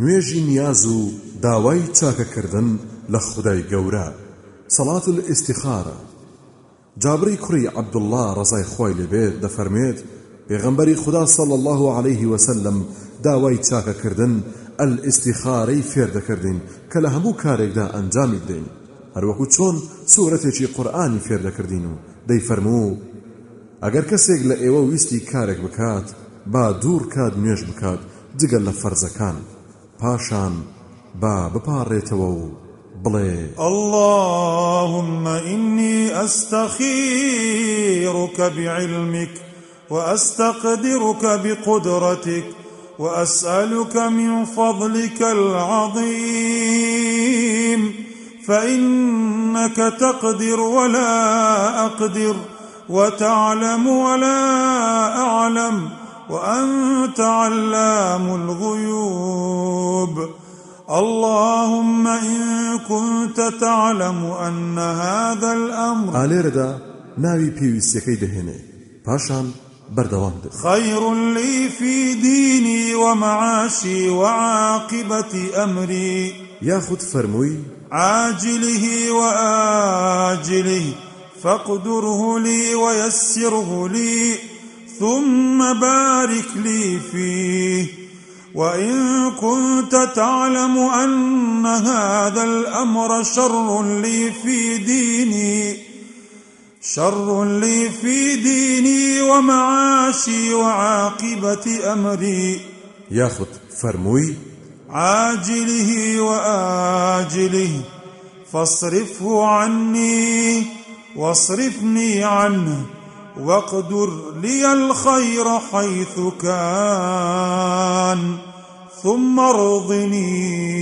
نوێژی نیاز و داوای چاکەکردن لە خدای گەورە. سەڵات الاستیخارە جابری کوڕی عەبدوڵڵا ڕزای خۆی لەبێت دەفەرمێت پێغەمبەری خدا صلی الله عليه وسلم داوای چاکەکردن الاستیخارەی فێر دەکردین کە لە هەموو کارێکدا ئەنجامی بدەین. هەروەکو چۆن سوورەتێکی قورآانی فێر دەکردین و دەیفەرموو ئەگەر کەسێک لە ئێوە ویستی کارێک بکات با دوور کات نوێژ بکات جگەل لە فەرزەکان. پاشان با بپارڕێتەوە و بڵێ. اللهم إني أستخيرك بعلمك وأستقدرك بقدرتك وأسألك من فضلك العظيم فإنك تقدر ولا أقدر وتعلم ولا أعلم وأنت علام الغيوب. اللهم إن كنت تعلم أن هذا ناوی پێویستیەکەی دەهێنێ. پاشان بەردەوام دێت خير لي في ديني ومعاشي وعاقبة أمري. یاخود فەرمووی عاجله وآجله فاقدره لي ويسره لي. ثم بارك لي فيه. وإن كنت تعلم أن هذا الأمر شر لي في ديني شر لي في ديني ومعاشي وعاقبة أمري. یاخود فەرمووی عاجله وآجله فاصرفه عني واصرفني عنه. واقدر لي الخير حيث كان ثم ارضني.